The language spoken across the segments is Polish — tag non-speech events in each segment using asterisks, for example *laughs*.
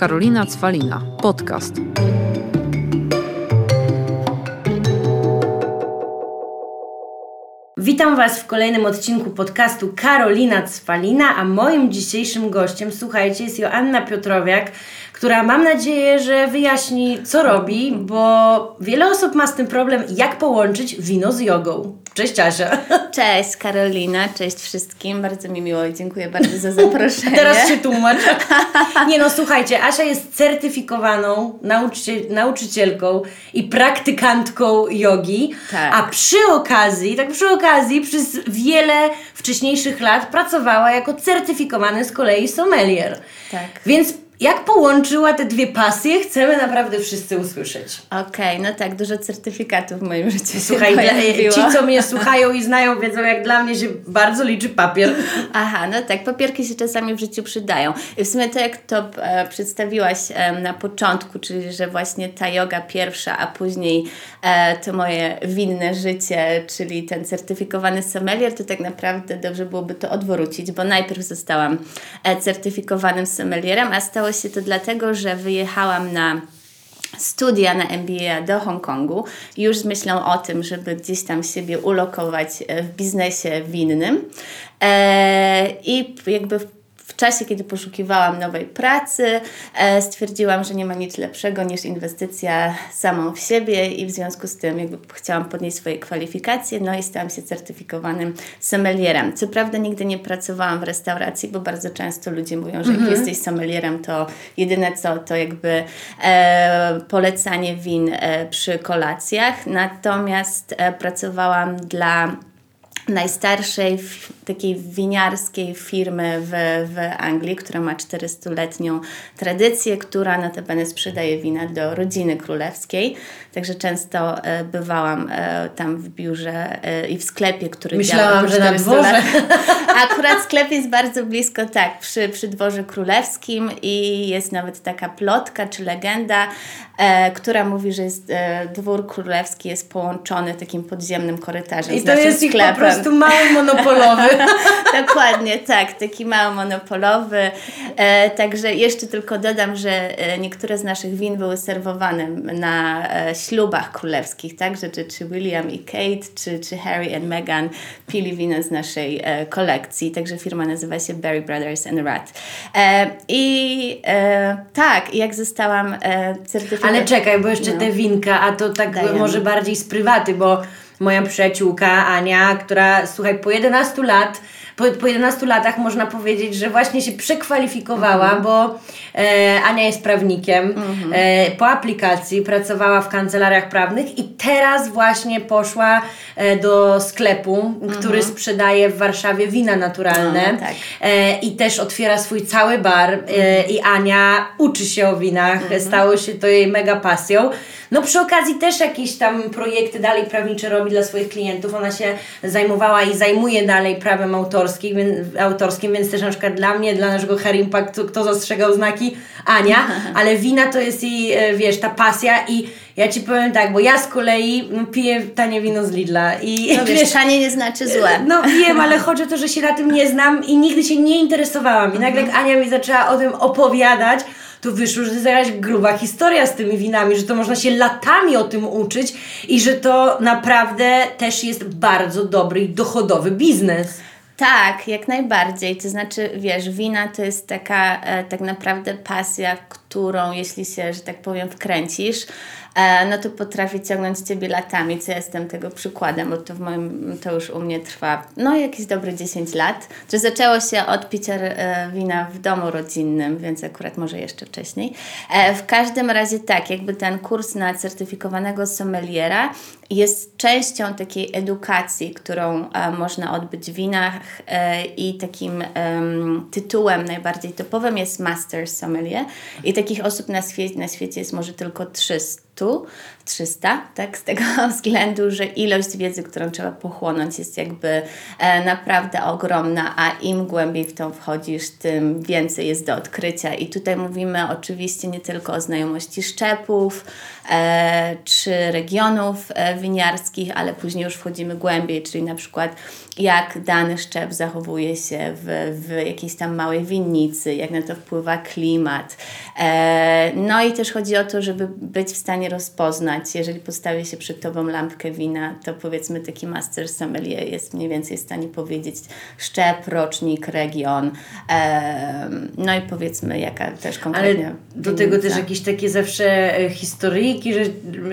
Karolina Cwalina, podcast. Witam Was w kolejnym odcinku podcastu Karolina Cwalina, a moim dzisiejszym gościem, słuchajcie, jest Joanna Piotrowiak, która mam nadzieję, że wyjaśni, co robi, bo wiele osób ma z tym problem, jak połączyć wino z jogą. Cześć Asia. *laughs* Cześć Karolina, cześć wszystkim. Bardzo mi miło i dziękuję bardzo za zaproszenie. Teraz się *laughs* tłumacz. Nie no, słuchajcie, Asia jest certyfikowaną nauczyciel, nauczycielką i praktykantką jogi, Tak. a przy okazji, tak przy okazji, przez wiele wcześniejszych lat pracowała jako certyfikowany z kolei sommelier. Tak. Więc jak połączyła te dwie pasje, chcemy naprawdę wszyscy usłyszeć. Okej, no tak, dużo certyfikatów w moim życiu się Słuchaj, pojawiło. ci co mnie *laughs* słuchają i znają, wiedzą jak dla mnie się bardzo liczy papier. Aha, no tak, papierki się czasami w życiu przydają. I w sumie to, jak to e, przedstawiłaś e, na początku, czyli że właśnie ta yoga pierwsza, a później e, to moje winne życie, czyli ten certyfikowany sommelier, to tak naprawdę dobrze byłoby to odwrócić, bo najpierw zostałam e, certyfikowanym sommelierem, a stało się to dlatego, że wyjechałam na studia na MBA do Hongkongu już z myślą o tym, żeby gdzieś tam siebie ulokować e, w biznesie winnym. E, I jakby czasie, kiedy poszukiwałam nowej pracy, e, stwierdziłam, że nie ma nic lepszego niż inwestycja samą w siebie i w związku z tym jakby chciałam podnieść swoje kwalifikacje, no i stałam się certyfikowanym sommelierem. Co prawda nigdy nie pracowałam w restauracji, bo bardzo często ludzie mówią, że jak jesteś sommelierem, to jedyne co, to jakby e, polecanie win e, przy kolacjach. Natomiast e, pracowałam dla najstarszej takiej winiarskiej firmy w, w Anglii, która ma 400-letnią tradycję, która notabene sprzedaje wina do rodziny królewskiej. Także często e, bywałam e, tam w biurze e, i w sklepie, który Myślałam, że na 400 dworze. lat. *laughs* Akurat sklep jest bardzo blisko, tak, przy, przy dworze królewskim i jest nawet taka plotka czy legenda, e, która mówi, że jest, e, dwór królewski jest połączony takim podziemnym korytarzem I z to naszym jest sklepem. Prostu mały monopolowy. *laughs* Dokładnie, tak, taki mało monopolowy. E, także jeszcze tylko dodam, że e, niektóre z naszych win były serwowane na e, ślubach królewskich, tak, że czy, czy William i Kate, czy, czy Harry and Meghan pili wino z naszej e, kolekcji, także firma nazywa się Berry Brothers and Rat. E, I e, tak, jak zostałam e, certyfikowana... Ale czekaj, bo jeszcze No. te winka, a to tak Dajemy. może bardziej z prywaty, bo moja przyjaciółka Ania, która słuchaj, po 11 lat, po, po 11 latach można powiedzieć, że właśnie się przekwalifikowała, Mhm. bo e, Ania jest prawnikiem, e, po aplikacji pracowała w kancelariach prawnych i teraz właśnie poszła e, do sklepu, który sprzedaje w Warszawie wina naturalne Mhm. Tak. e, i też otwiera swój cały bar e, i Ania uczy się o winach, stało się to jej mega pasją. No przy okazji też jakieś tam projekty dalej prawnicze robi dla swoich klientów. Ona się zajmowała i zajmuje dalej prawem autorskim, więc, autorskim, więc też na przykład dla mnie, dla naszego Hair Impactu, kto zastrzegał znaki? Ania, *laughs* ale wina to jest jej, e, wiesz, ta pasja i ja Ci powiem tak, bo ja z kolei no, piję tanie wino z Lidla i No wiesz, *laughs* tanie nie znaczy złe. no wiem, ale *laughs* chodzi o to, że się na tym nie znam i nigdy się nie interesowałam. I nagle jak Ania mi zaczęła o tym opowiadać, to wyszło, że to jest jakaś gruba historia z tymi winami, że to można się latami o tym uczyć i że to naprawdę też jest bardzo dobry i dochodowy biznes. Tak, jak najbardziej. To znaczy, wiesz, wina to jest taka e, tak naprawdę pasja, którą jeśli się, że tak powiem, wkręcisz, e, no to potrafi ciągnąć Ciebie latami, co jestem tego przykładem, bo to w moim, to już u mnie trwa, no jakieś dobre 10 lat. To zaczęło się od picia e, wina w domu rodzinnym, więc akurat może jeszcze wcześniej. E, w każdym razie tak, jakby ten kurs na certyfikowanego sommeliera jest częścią takiej edukacji, którą można odbyć w winach i takim em, tytułem najbardziej topowym jest Master Sommelier i takich osób na, świe- na świecie jest może tylko 300 projektu 300, tak, z tego *laughs* względu, że ilość wiedzy, którą trzeba pochłonąć jest jakby e, naprawdę ogromna, a im głębiej w to wchodzisz, tym więcej jest do odkrycia i tutaj mówimy oczywiście nie tylko o znajomości szczepów, e, czy regionów e, winiarskich, ale później już wchodzimy głębiej, czyli na przykład jak dany szczep zachowuje się w, w jakiejś tam małej winnicy, jak na to wpływa klimat. E, no i też chodzi o to, żeby być w stanie rozpoznać, jeżeli postawi się przed Tobą lampkę wina, to powiedzmy taki master sommelier jest mniej więcej w stanie powiedzieć szczep, rocznik, region, no i powiedzmy jaka też konkretnie Ale do tego też jakieś takie zawsze e, historyjki, że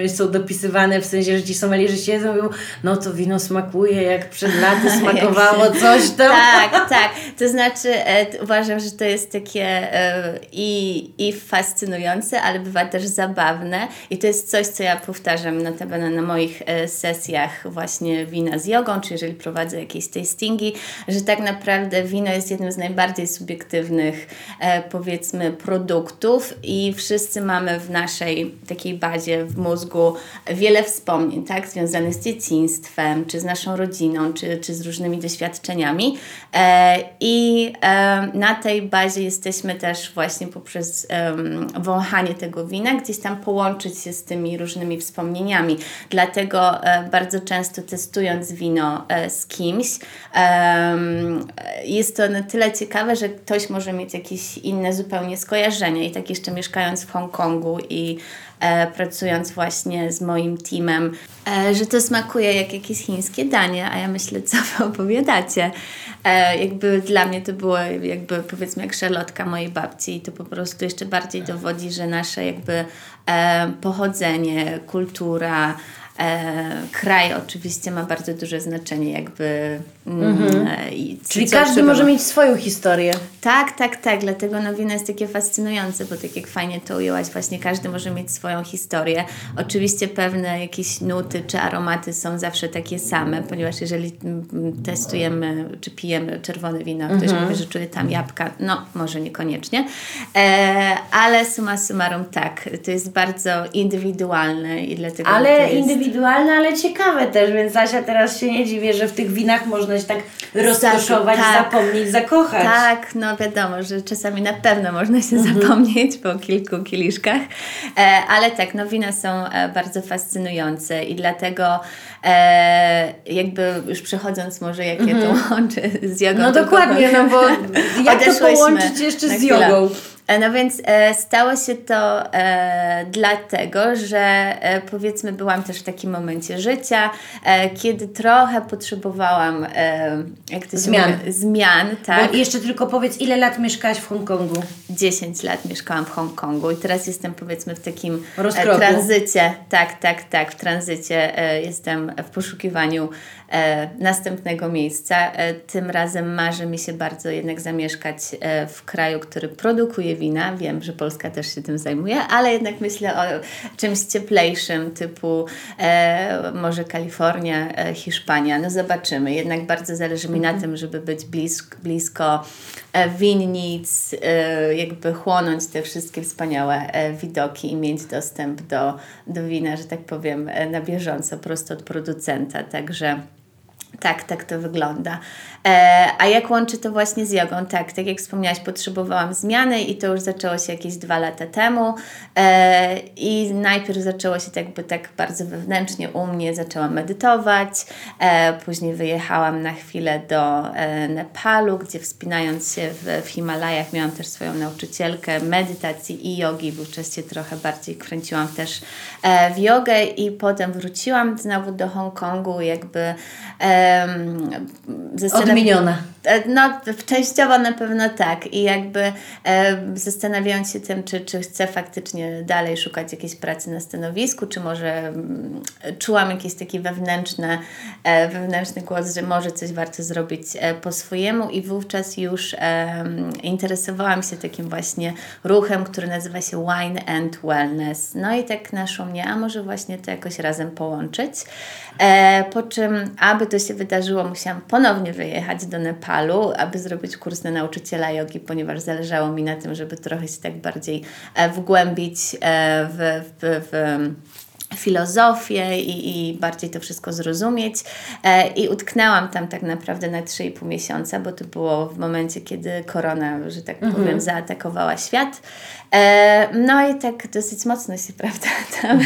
są dopisywane w sensie, że ci sommelierzy siedzą i mówią, no to wino smakuje jak przed laty *laughs* smakowało coś tam. Tak, *laughs* tak. To znaczy e, uważam, że to jest takie e, i, i fascynujące, ale bywa też zabawne i to jest coś, co ja powtarzam notabene na moich e, sesjach właśnie wina z jogą, czy jeżeli prowadzę jakieś tastingi, że tak naprawdę wino jest jednym z najbardziej subiektywnych e, powiedzmy produktów i wszyscy mamy w naszej takiej bazie w mózgu wiele wspomnień, tak, związanych z dzieciństwem, czy z naszą rodziną, czy, czy z różnymi doświadczeniami. E, i na tej bazie jesteśmy też właśnie poprzez wąchanie tego wina gdzieś tam połączyć się z tymi różnymi wspomnieniami. Dlatego e, bardzo często testując wino e, z kimś, jest to na tyle ciekawe, że ktoś może mieć jakieś inne zupełnie skojarzenia. I tak jeszcze mieszkając w Hongkongu i e, pracując właśnie z moim teamem, że to smakuje jak jakieś chińskie danie, a ja myślę, co wy opowiadacie. Jakby dla mnie to było jakby powiedzmy jak szarlotka mojej babci i to po prostu jeszcze bardziej dowodzi, że nasze jakby pochodzenie, kultura, E, kraj oczywiście ma bardzo duże znaczenie, jakby. Mm, mhm. e, i Czyli każdy może mieć swoją historię. Tak, tak, tak. Dlatego nowina jest takie fascynujące, bo tak jak fajnie to ujęłaś, właśnie każdy może mieć swoją historię. Oczywiście pewne jakieś nuty czy aromaty są zawsze takie same, ponieważ jeżeli testujemy czy pijemy czerwone wino, mhm. ktoś mówi, że czuje tam jabłka, no może niekoniecznie, e, ale summa summarum tak, to jest bardzo indywidualne i dlatego. Ale jest indywidualne, ale ciekawe też, więc Asia teraz się nie dziwię, że w tych winach można się tak rozkoszować, tak, zapomnieć, zakochać. Tak, no wiadomo, że czasami na pewno można się mhm. zapomnieć po kilku kieliszkach, e, ale tak, no wina są e, bardzo fascynujące i dlatego e, jakby już przechodząc może jakie mhm. to łączy z jogą. No dokładnie, no bo jak to połączyć jeszcze z jogą? E, no więc e, stało się to e, dlatego, że e, powiedzmy byłam też w takim momencie życia, e, kiedy trochę potrzebowałam e, jak to zmian. Mówi, zmian tak. Bo jeszcze tylko powiedz, ile lat mieszkałaś w Hongkongu? 10 lat mieszkałam w Hongkongu i teraz jestem powiedzmy w takim tranzycie. Tak, tak, tak, w tranzycie jestem w poszukiwaniu następnego miejsca. tym razem marzy mi się bardzo jednak zamieszkać w kraju, który produkuje wina. Wiem, że Polska też się tym zajmuje, ale jednak myślę o czymś cieplejszym, typu e, może Kalifornia, e, Hiszpania. No zobaczymy. Jednak bardzo zależy mi na mhm. tym, żeby być blisko, blisko e, winnic, e, jakby chłonąć te wszystkie wspaniałe e, widoki i mieć dostęp do, do wina, że tak powiem, e, na bieżąco, prosto od producenta. Także tak, tak to wygląda. E, a jak łączy to właśnie z jogą? Tak, tak jak wspomniałaś, potrzebowałam zmiany i to już zaczęło się jakieś dwa lata temu. E, I najpierw zaczęło się jakby tak bardzo wewnętrznie u mnie, zaczęłam medytować. E, później wyjechałam na chwilę do e, Nepalu, gdzie wspinając się w, w Himalajach miałam też swoją nauczycielkę medytacji i jogi. Wówczas się trochę bardziej kręciłam też e, w jogę i potem wróciłam znowu do Hongkongu, jakby Odmieniona. E, no, częściowo na pewno tak. I jakby e, zastanawiając się tym, czy, czy chcę faktycznie dalej szukać jakiejś pracy na stanowisku, czy może mm, czułam jakiś taki wewnętrzny, e, wewnętrzny głos, że może coś warto zrobić e, po swojemu i wówczas już interesowałam się takim właśnie ruchem, który nazywa się Wine and Wellness. No i tak naszło mnie, a może właśnie to jakoś razem połączyć. E, po czym, aby to się wydarzyło, musiałam ponownie wyjechać do Nepalu Aby zrobić kurs na nauczyciela jogi, ponieważ zależało mi na tym, żeby trochę się tak bardziej e, wgłębić e, w, w, w filozofię i, i bardziej to wszystko zrozumieć. E, I utknęłam tam tak naprawdę na 3,5 miesiąca, bo to było w momencie, kiedy korona, że tak Mhm. powiem, zaatakowała świat. E, no i tak dosyć mocno się, *laughs* prawda, tam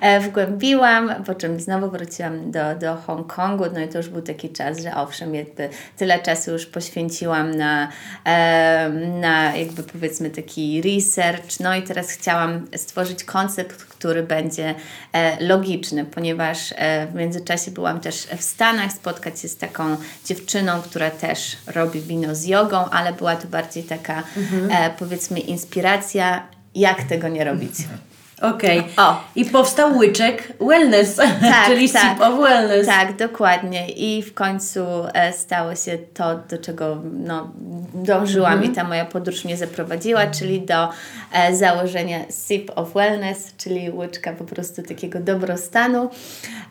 e, wgłębiłam, po czym znowu wróciłam do, do Hongkongu, no i to już był taki czas, że owszem, jakby tyle czasu już poświęciłam na, e, na jakby powiedzmy taki research, no i teraz chciałam stworzyć koncept, który będzie e, logiczny, ponieważ e, w międzyczasie byłam też w Stanach, spotkać się z taką dziewczyną, która też robi wino z jogą, ale była to bardziej taka e, powiedzmy inspiracja, jak tego nie robić. *laughs* Okej. O. I powstał łyczek wellness, *laughs* czyli sip of wellness. Tak, dokładnie. I w końcu e, stało się to, do czego no, dążyłam Mhm. i ta moja podróż mnie zaprowadziła, czyli do e, założenia Sip of Wellness, czyli łyczka po prostu takiego dobrostanu.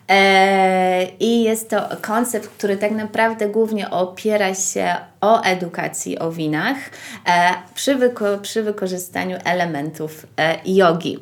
E, I jest to koncept, który tak naprawdę głównie opiera się o edukacji o winach e, przy, wyko- przy wykorzystaniu elementów e, jogi.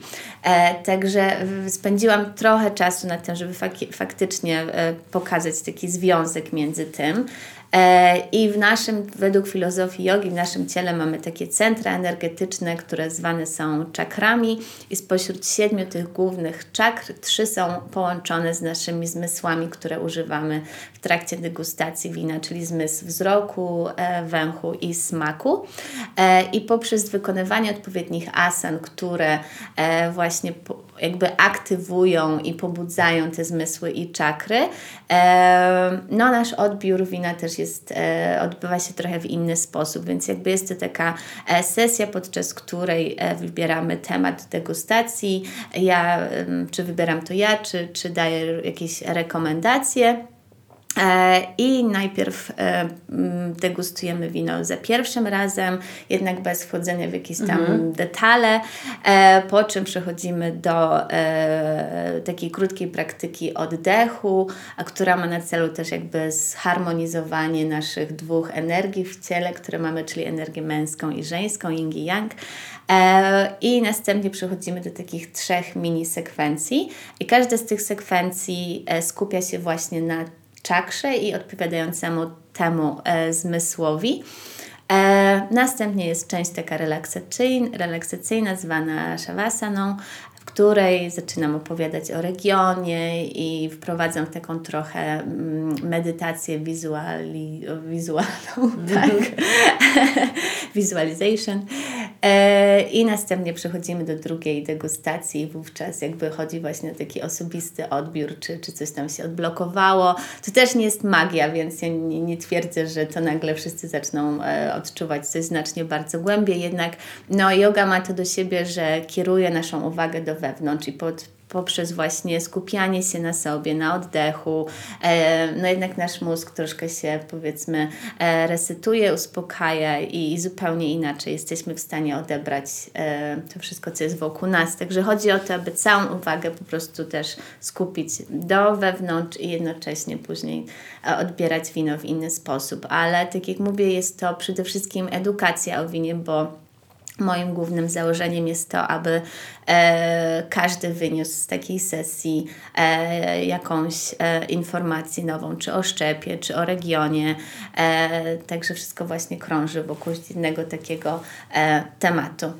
Także spędziłam trochę czasu na tym, żeby faktycznie pokazać taki związek między tym. E, I w naszym, według filozofii jogi, w naszym ciele mamy takie centra energetyczne, które zwane są czakrami i spośród siedmiu tych głównych czakr, trzy są połączone z naszymi zmysłami, które używamy w trakcie degustacji wina, czyli zmysł wzroku, e, węchu i smaku. E, I poprzez wykonywanie odpowiednich asan, które właśnie jakby aktywują i pobudzają te zmysły i czakry, e, no nasz odbiór wina też jest, e, odbywa się trochę w inny sposób, więc jakby jest to taka e, sesja, podczas której wybieramy temat degustacji, ja, czy wybieram to ja, czy, czy daję jakieś rekomendacje. E, I najpierw e, mm, degustujemy wino za pierwszym razem, jednak bez wchodzenia w jakieś tam detale, e, po czym przechodzimy do takiej krótkiej praktyki oddechu, a która ma na celu też jakby zharmonizowanie naszych dwóch energii w ciele, które mamy, czyli energię męską i żeńską, yin i yang. I następnie przechodzimy do takich trzech mini sekwencji i każda z tych sekwencji skupia się właśnie na czakrze i odpowiadającemu temu e, zmysłowi. E, następnie jest część taka relaksacyjna, relaksacyjna zwana shavasaną, w której zaczynam opowiadać o regionie i wprowadzam taką trochę mm, medytację wizuali, wizualną, *laughs* tak? *laughs* Visualization. E, I następnie przechodzimy do drugiej degustacji i wówczas jakby chodzi właśnie o taki osobisty odbiór, czy, czy coś tam się odblokowało. To też nie jest magia, więc ja nie, nie twierdzę, że to nagle wszyscy zaczną e, odczuwać coś znacznie bardzo głębiej, jednak no yoga ma to do siebie, że kieruje naszą uwagę do wewnątrz i pod poprzez właśnie skupianie się na sobie, na oddechu, e, no jednak nasz mózg troszkę się powiedzmy e, resetuje, uspokaja i, i zupełnie inaczej jesteśmy w stanie odebrać e, to wszystko, co jest wokół nas. Także chodzi o to, aby całą uwagę po prostu też skupić do wewnątrz i jednocześnie później odbierać wino w inny sposób. Ale tak jak mówię, jest to przede wszystkim edukacja o winie, bo Moim głównym założeniem jest to, aby e, każdy wyniósł z takiej sesji e, jakąś e, informację nową, czy o szczepie, czy o regionie. E, także wszystko właśnie krąży wokół jednego takiego e, tematu.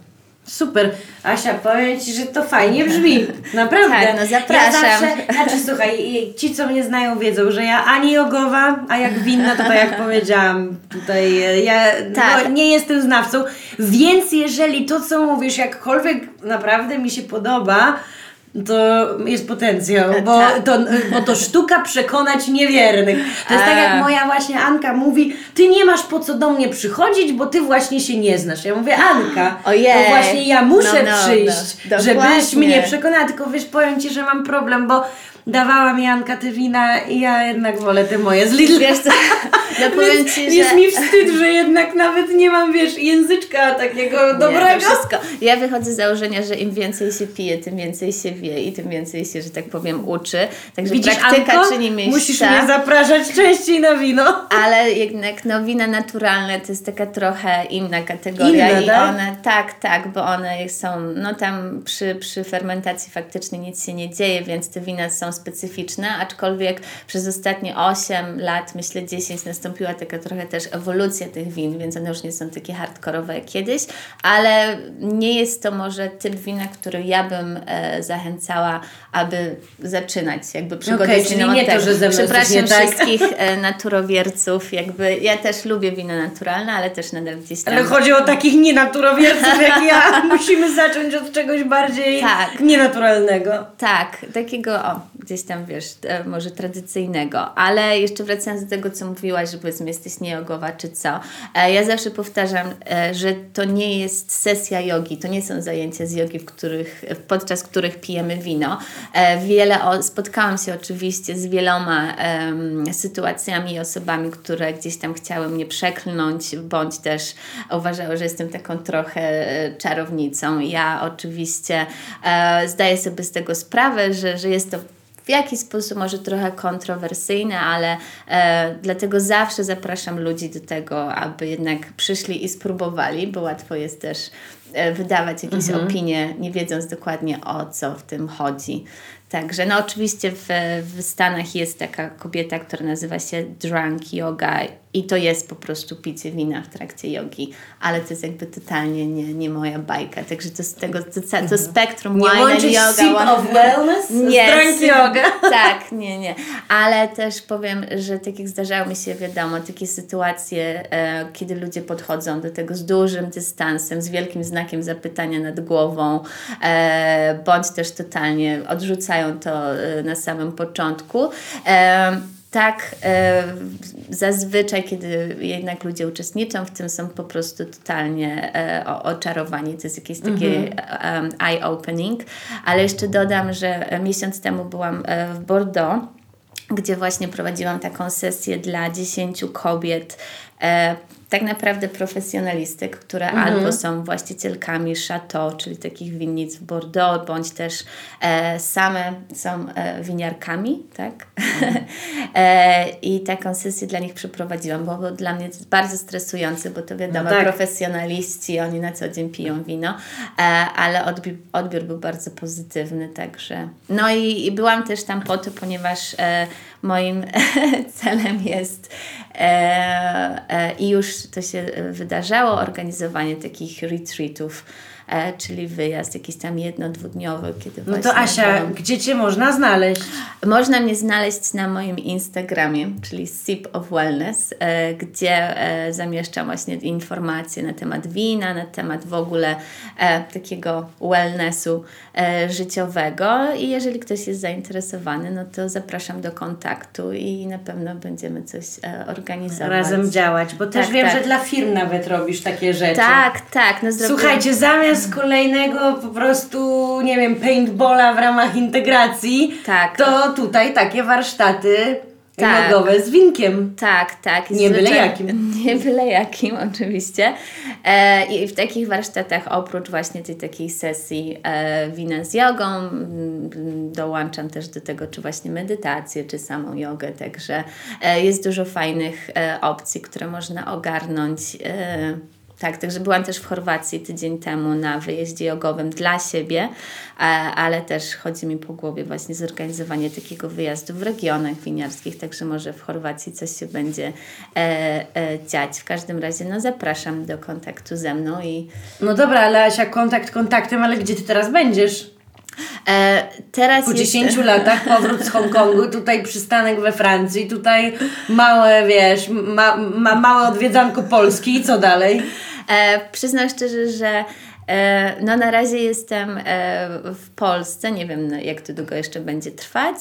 Super. Asia, powiem Ci, że to fajnie brzmi. *laughs* Naprawdę. Tak, no zapraszam. Ja zawsze, znaczy słuchaj, ci co mnie znają wiedzą, że ja ani jogowa, a jak winna, to tak jak powiedziałam tutaj, ja Tak. no, nie jestem znawcą, więc jeżeli to co mówisz jakkolwiek naprawdę mi się podoba, to jest potencjał, bo tak. to, bo to sztuka przekonać niewiernych. To jest tak jak moja właśnie Anka mówi, ty nie masz po co do mnie przychodzić, bo ty właśnie się nie znasz. Ja mówię, Anka, Ojej. to właśnie ja muszę No, no, przyjść, no. żebyś mnie przekonała, tylko wiesz, powiem Ci, że mam problem, bo dawała mi Anka te wina i ja jednak wolę te moje z Lidla. Wiesz co, no *laughs* powiem Ci, jest że... mi wstyd, że jednak nawet nie mam, wiesz, języczka takiego dobrego. wszystko. Ja wychodzę z założenia, że im więcej się pije, tym więcej się wie i tym więcej się, że tak powiem, uczy. Także Widzisz, praktyka Anko? czyni mistrza. Musisz mnie zapraszać częściej na wino. Ale jednak no, wina naturalne to jest taka trochę inna kategoria Inne, i tak? one, tak, tak, bo one są, no tam przy, przy fermentacji faktycznie nic się nie dzieje, więc te wina są specyficzne, aczkolwiek przez ostatnie 8 lat, myślę 10, nastąpiła taka trochę też ewolucja tych win, więc one już nie są takie hardkorowe jak kiedyś, ale nie jest to może typ wina, który ja bym e, zachęcała, aby zaczynać jakby przygodę Okej, z winem nie to, że ze mną Przepraszam nie tak. wszystkich e, naturowierców, jakby ja też lubię wino naturalne, ale też nadal gdzieś tam... Ale chodzi o takich nienaturowierców jak ja. *laughs* Musimy zacząć od czegoś bardziej Tak. nienaturalnego. Tak, takiego, o, gdzieś tam wiesz, e, może tradycyjnego, ale jeszcze wracając do tego, co mówiłaś, że powiedzmy jesteś niejogowa czy co, e, ja zawsze powtarzam, e, że to nie jest sesja jogi, to nie są zajęcia z jogi, w których, podczas których pijemy wino. Wiele, o, spotkałam się oczywiście z wieloma em, sytuacjami i osobami, które gdzieś tam chciały mnie przeklnąć, bądź też uważały, że jestem taką trochę czarownicą. Ja oczywiście zdaję sobie z tego sprawę, że, że jest to w jakiś sposób może trochę kontrowersyjne, ale e, dlatego zawsze zapraszam ludzi do tego, aby jednak przyszli i spróbowali, bo łatwo jest też e, wydawać jakieś opinie, nie wiedząc dokładnie o co w tym chodzi. Także, no oczywiście w, w Stanach jest taka kobieta, która nazywa się Drunk Yoga i to jest po prostu picie wina w trakcie jogi, ale to jest jakby totalnie nie, nie moja bajka, także to z tego, to, to spektrum Nie wine and yoga. sip one- of wellness nie, z yoga. *laughs* Tak, nie, nie. Ale też powiem, że tak jak zdarzały mi się, wiadomo, takie sytuacje, e, kiedy ludzie podchodzą do tego z dużym dystansem, z wielkim znakiem zapytania nad głową, e, bądź też totalnie odrzucają to e, na samym początku. E, tak, e, zazwyczaj, kiedy jednak ludzie uczestniczą w tym, są po prostu totalnie e, oczarowani. To jest jakieś takie em, eye-opening. Ale jeszcze dodam, że e, miesiąc temu byłam e, w Bordeaux, gdzie właśnie prowadziłam taką sesję dla 10 kobiet, e, tak naprawdę profesjonalistek, które albo są właścicielkami chateau, czyli takich winnic w Bordeaux, bądź też e, same są e, winiarkami, tak? *laughs* e, I taką sesję dla nich przeprowadziłam, bo było dla mnie to bardzo stresujące, bo to wiadomo, No tak. profesjonaliści, oni na co dzień piją wino, e, ale odbi- odbiór był bardzo pozytywny, także. No i, i byłam też tam po to, ponieważ e, moim *laughs* celem jest e, e, i już to się wydarzało, organizowanie takich retreatów, czyli wyjazd jakiś tam jedno, dwudniowy, kiedy No to Asia, gdzie Cię można znaleźć? można mnie znaleźć na moim Instagramie, czyli Sip of Wellness, e, gdzie e, zamieszczam właśnie informacje na temat wina, na temat w ogóle e, takiego wellnessu e, życiowego i jeżeli ktoś jest zainteresowany, no to zapraszam do kontaktu i na pewno będziemy coś e, organizować. Razem działać, bo też Tak, wiem, tak. że dla firm nawet robisz takie rzeczy. Tak, tak. No zrobiłam- Słuchajcie, zamiast kolejnego po prostu, nie wiem, paintballa w ramach integracji, Tak. to tutaj takie warsztaty Tak. jogowe z winkiem. Tak, tak. Nie byle jakim. *laughs* Nie byle jakim, oczywiście. E, I w takich warsztatach, oprócz właśnie tej takiej sesji e, wina z jogą, dołączam też do tego, czy właśnie medytację, czy samą jogę, także e, jest dużo fajnych e, opcji, które można ogarnąć. Tak, także byłam też w Chorwacji tydzień temu na wyjeździe jogowym dla siebie, e, ale też chodzi mi po głowie właśnie zorganizowanie takiego wyjazdu w regionach winiarskich, także może w Chorwacji coś się będzie e, e, dziać. W każdym razie no zapraszam do kontaktu ze mną i No dobra, ale Asia, kontakt kontaktem, ale gdzie Ty teraz będziesz? e, teraz Po jest- 10 latach powrót z Hongkongu, tutaj przystanek we Francji, tutaj małe, wiesz, ma, ma, małe odwiedzanko Polski i co dalej? E, przyznam szczerze, że e, no na razie jestem e, w Polsce, nie wiem no, jak to długo jeszcze będzie trwać,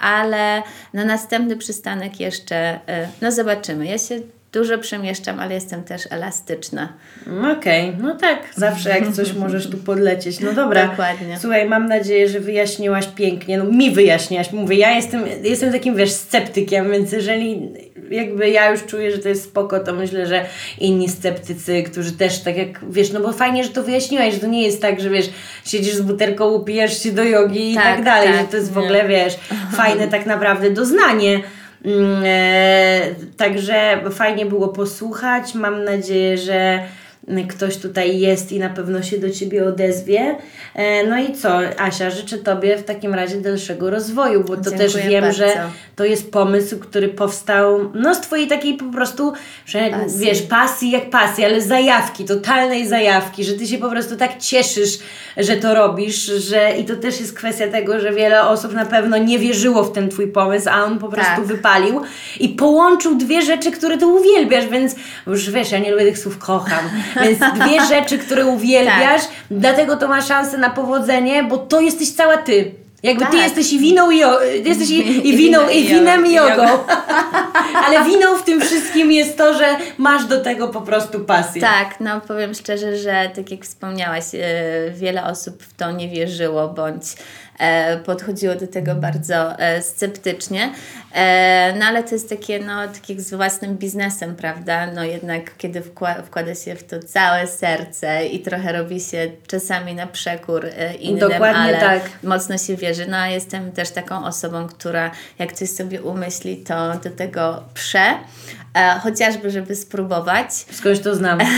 ale no następny przystanek jeszcze, e, no zobaczymy. Ja się dużo przemieszczam, ale jestem też elastyczna. Mm, Okej, okay. no tak, zawsze jak coś *laughs* możesz tu podlecieć. No dobra. Dokładnie. Słuchaj, mam nadzieję, że wyjaśniłaś pięknie. No mi wyjaśniłaś. Mówię, ja jestem, jestem takim, wiesz, sceptykiem, więc jeżeli jakby ja już czuję, że to jest spoko, to myślę, że inni sceptycy, którzy też tak jak, wiesz, no bo fajnie, że to wyjaśniłaś, że to nie jest tak, że wiesz, siedzisz z buterką, upijasz się do jogi tak, i tak dalej, tak, że to jest w ogóle, wiesz, fajne *laughs* tak naprawdę doznanie. Mm, e, także fajnie było posłuchać. Mam nadzieję, że ktoś tutaj jest i na pewno się do Ciebie odezwie. E, no i co, Asia, życzę Tobie w takim razie dalszego rozwoju, bo to Dziękuję też wiem, bardzo. że to jest pomysł, który powstał no z Twojej takiej po prostu, że Pasji. wiesz, pasji jak pasji, ale zajawki, totalnej zajawki, że Ty się po prostu tak cieszysz, że to robisz, że i to też jest kwestia tego, że wiele osób na pewno nie wierzyło w ten Twój pomysł, a on po prostu Tak. wypalił i połączył dwie rzeczy, które Ty uwielbiasz, więc już wiesz, ja nie lubię tych słów kocham, więc dwie rzeczy, które uwielbiasz, dlatego to ma szansę na powodzenie, bo to jesteś cała Ty. Jakby ty Tak. jesteś i winą i, ty jesteś i, i winą i winem i jogą. *laughs* Ale winą w tym wszystkim jest to, że masz do tego po prostu pasję. Tak, no powiem szczerze, że tak jak wspomniałaś, e, wiele osób w to nie wierzyło bądź podchodziło do tego bardzo e, sceptycznie. E, no ale to jest takie, no tak jak z własnym biznesem, prawda? No jednak kiedy wkła- wkłada się w to całe serce i trochę robi się czasami na przekór e, innym, Dokładnie ale tak. mocno się wierzy. No a jestem też taką osobą, która jak coś sobie umyśli, to do tego prze. E, chociażby, żeby spróbować. Skądś to znam. *laughs*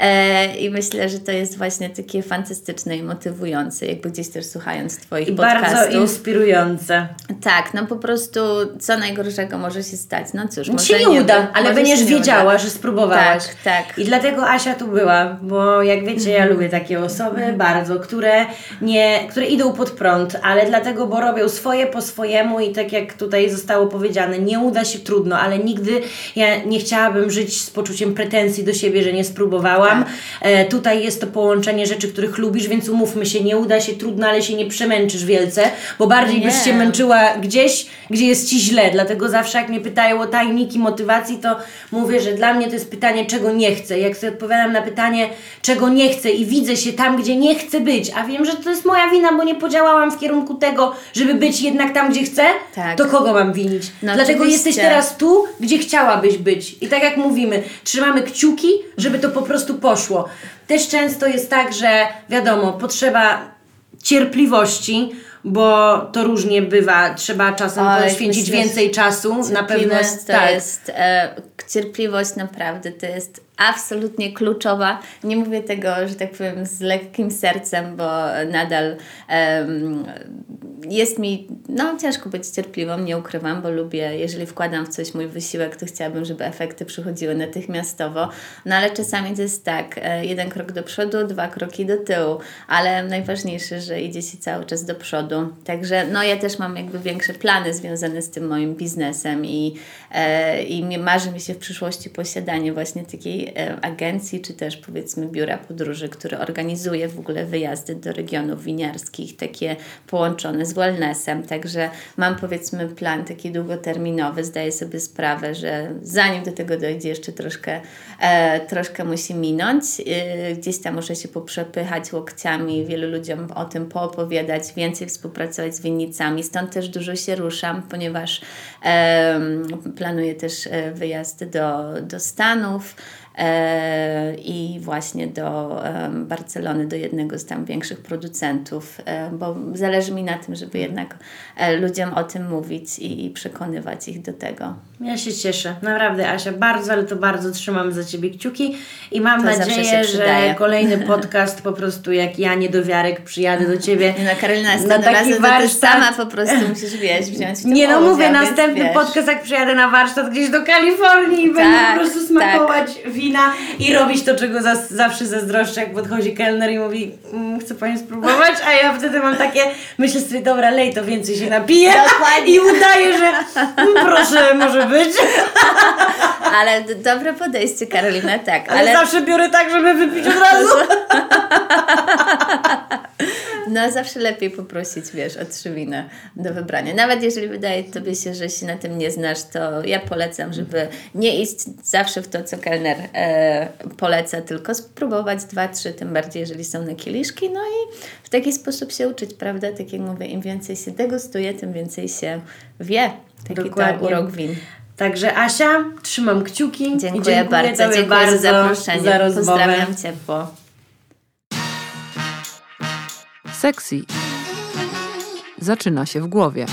E, I myślę, że to jest właśnie takie fantastyczne i motywujące, jakby gdzieś też słuchając Twoich I podcastów. bardzo inspirujące. Tak, no po prostu co najgorszego może się stać. No cóż, Ci może się nie uda, wy- ale będziesz wiedziała, uda. że spróbowałaś. Tak, tak. I dlatego Asia tu była, bo jak wiecie, ja lubię takie osoby bardzo, które, nie, które idą pod prąd, ale dlatego, bo robią swoje po swojemu i tak jak tutaj zostało powiedziane, nie uda się trudno, ale nigdy ja nie chciałabym żyć z poczuciem pretensji do siebie, że nie spróbowałam. Tak. E, tutaj jest to połączenie rzeczy, których lubisz, więc umówmy się, nie uda się trudno, ale się nie przemęczysz wielce, bo bardziej Nie. byś się męczyła gdzieś, gdzie jest Ci źle. Dlatego zawsze jak mnie pytają o tajniki motywacji, to mówię, że dla mnie to jest pytanie, czego nie chcę. Jak sobie odpowiadam na pytanie, czego nie chcę i widzę się tam, gdzie nie chcę być, a wiem, że to jest moja wina, bo nie podziałałam w kierunku tego, żeby być jednak tam, gdzie chcę, Tak. to kogo mam winić? No Dlatego oczywiście. jesteś teraz tu, gdzie chciałabyś być. I tak jak mówimy, trzymamy kciuki, żeby to po prostu poszło. Też często jest tak, że wiadomo, potrzeba cierpliwości, bo to różnie bywa. Trzeba czasem poświęcić myślę, więcej czasu na pewne. Cierpliwość to tak. jest, e, cierpliwość naprawdę to jest absolutnie kluczowa. Nie mówię tego, że tak powiem, z lekkim sercem, bo nadal em, jest mi, no ciężko być cierpliwą, nie ukrywam, bo lubię, jeżeli wkładam w coś mój wysiłek, to chciałabym, żeby efekty przychodziły natychmiastowo. No ale czasami to jest tak, e, jeden krok do przodu, dwa kroki do tyłu, ale najważniejsze, że idzie się cały czas do przodu. Także no ja też mam jakby większe plany związane z tym moim biznesem i, e, i marzy mi się w przyszłości posiadanie właśnie takiej e, agencji, czy też powiedzmy biura podróży, które organizuje w ogóle wyjazdy do regionów winiarskich, takie połączone z wellnessem. Także mam powiedzmy plan taki długoterminowy. Zdaję sobie sprawę, że zanim do tego dojdzie, jeszcze troszkę, e, troszkę musi minąć. E, gdzieś tam muszę się poprzepychać łokciami, wielu ludziom o tym poopowiadać, więcej współpracować z winnicami. Stąd też dużo się ruszam, ponieważ em, planuję też e, wyjazd do, do Stanów. E, i właśnie do Barcelony, do jednego z tam większych producentów, e, bo zależy mi na tym, żeby jednak e, ludziom o tym mówić i, przekonywać ich do tego. Ja się cieszę, naprawdę Asia, bardzo, ale to bardzo trzymam za Ciebie kciuki i mam To nadzieję, że kolejny *laughs* podcast po prostu jak ja niedowiarek przyjadę do Ciebie No Karolina, na taki warsztat. sama po prostu musisz, wiesz, wziąć w Nie no udział, mówię, więc następny wiesz. podcast jak przyjadę na warsztat gdzieś do Kalifornii i będę Tak, po prostu smakować wina i robić to, czego zas, zawsze zazdroszczę, jak podchodzi kelner i mówi mm, chcę Pani spróbować, a ja wtedy mam takie, myślę sobie, dobra, lej to więcej się napiję i udaję, że mm, proszę, może być, *laughs* Ale dobre podejście, Karolina, tak. ale, zawsze biorę tak, żeby wypić od razu. *laughs* No zawsze lepiej poprosić, wiesz, o trzy wina do wybrania. Nawet jeżeli wydaje Tobie się, że się na tym nie znasz, to ja polecam, żeby nie iść zawsze w to, co kelner e, poleca, tylko spróbować dwa, trzy, tym bardziej, jeżeli są na kieliszki, no i w taki sposób się uczyć, prawda? Tak jak mówię, im więcej się degustuje, tym więcej się wie. Taki Dokładnie. to urok win. Także Asia, trzymam kciuki. Dziękuję, dziękuję bardzo. Dziękuję bardzo za zaproszenie. za rozmowę. Pozdrawiam ciepło. Sexy zaczyna się w głowie.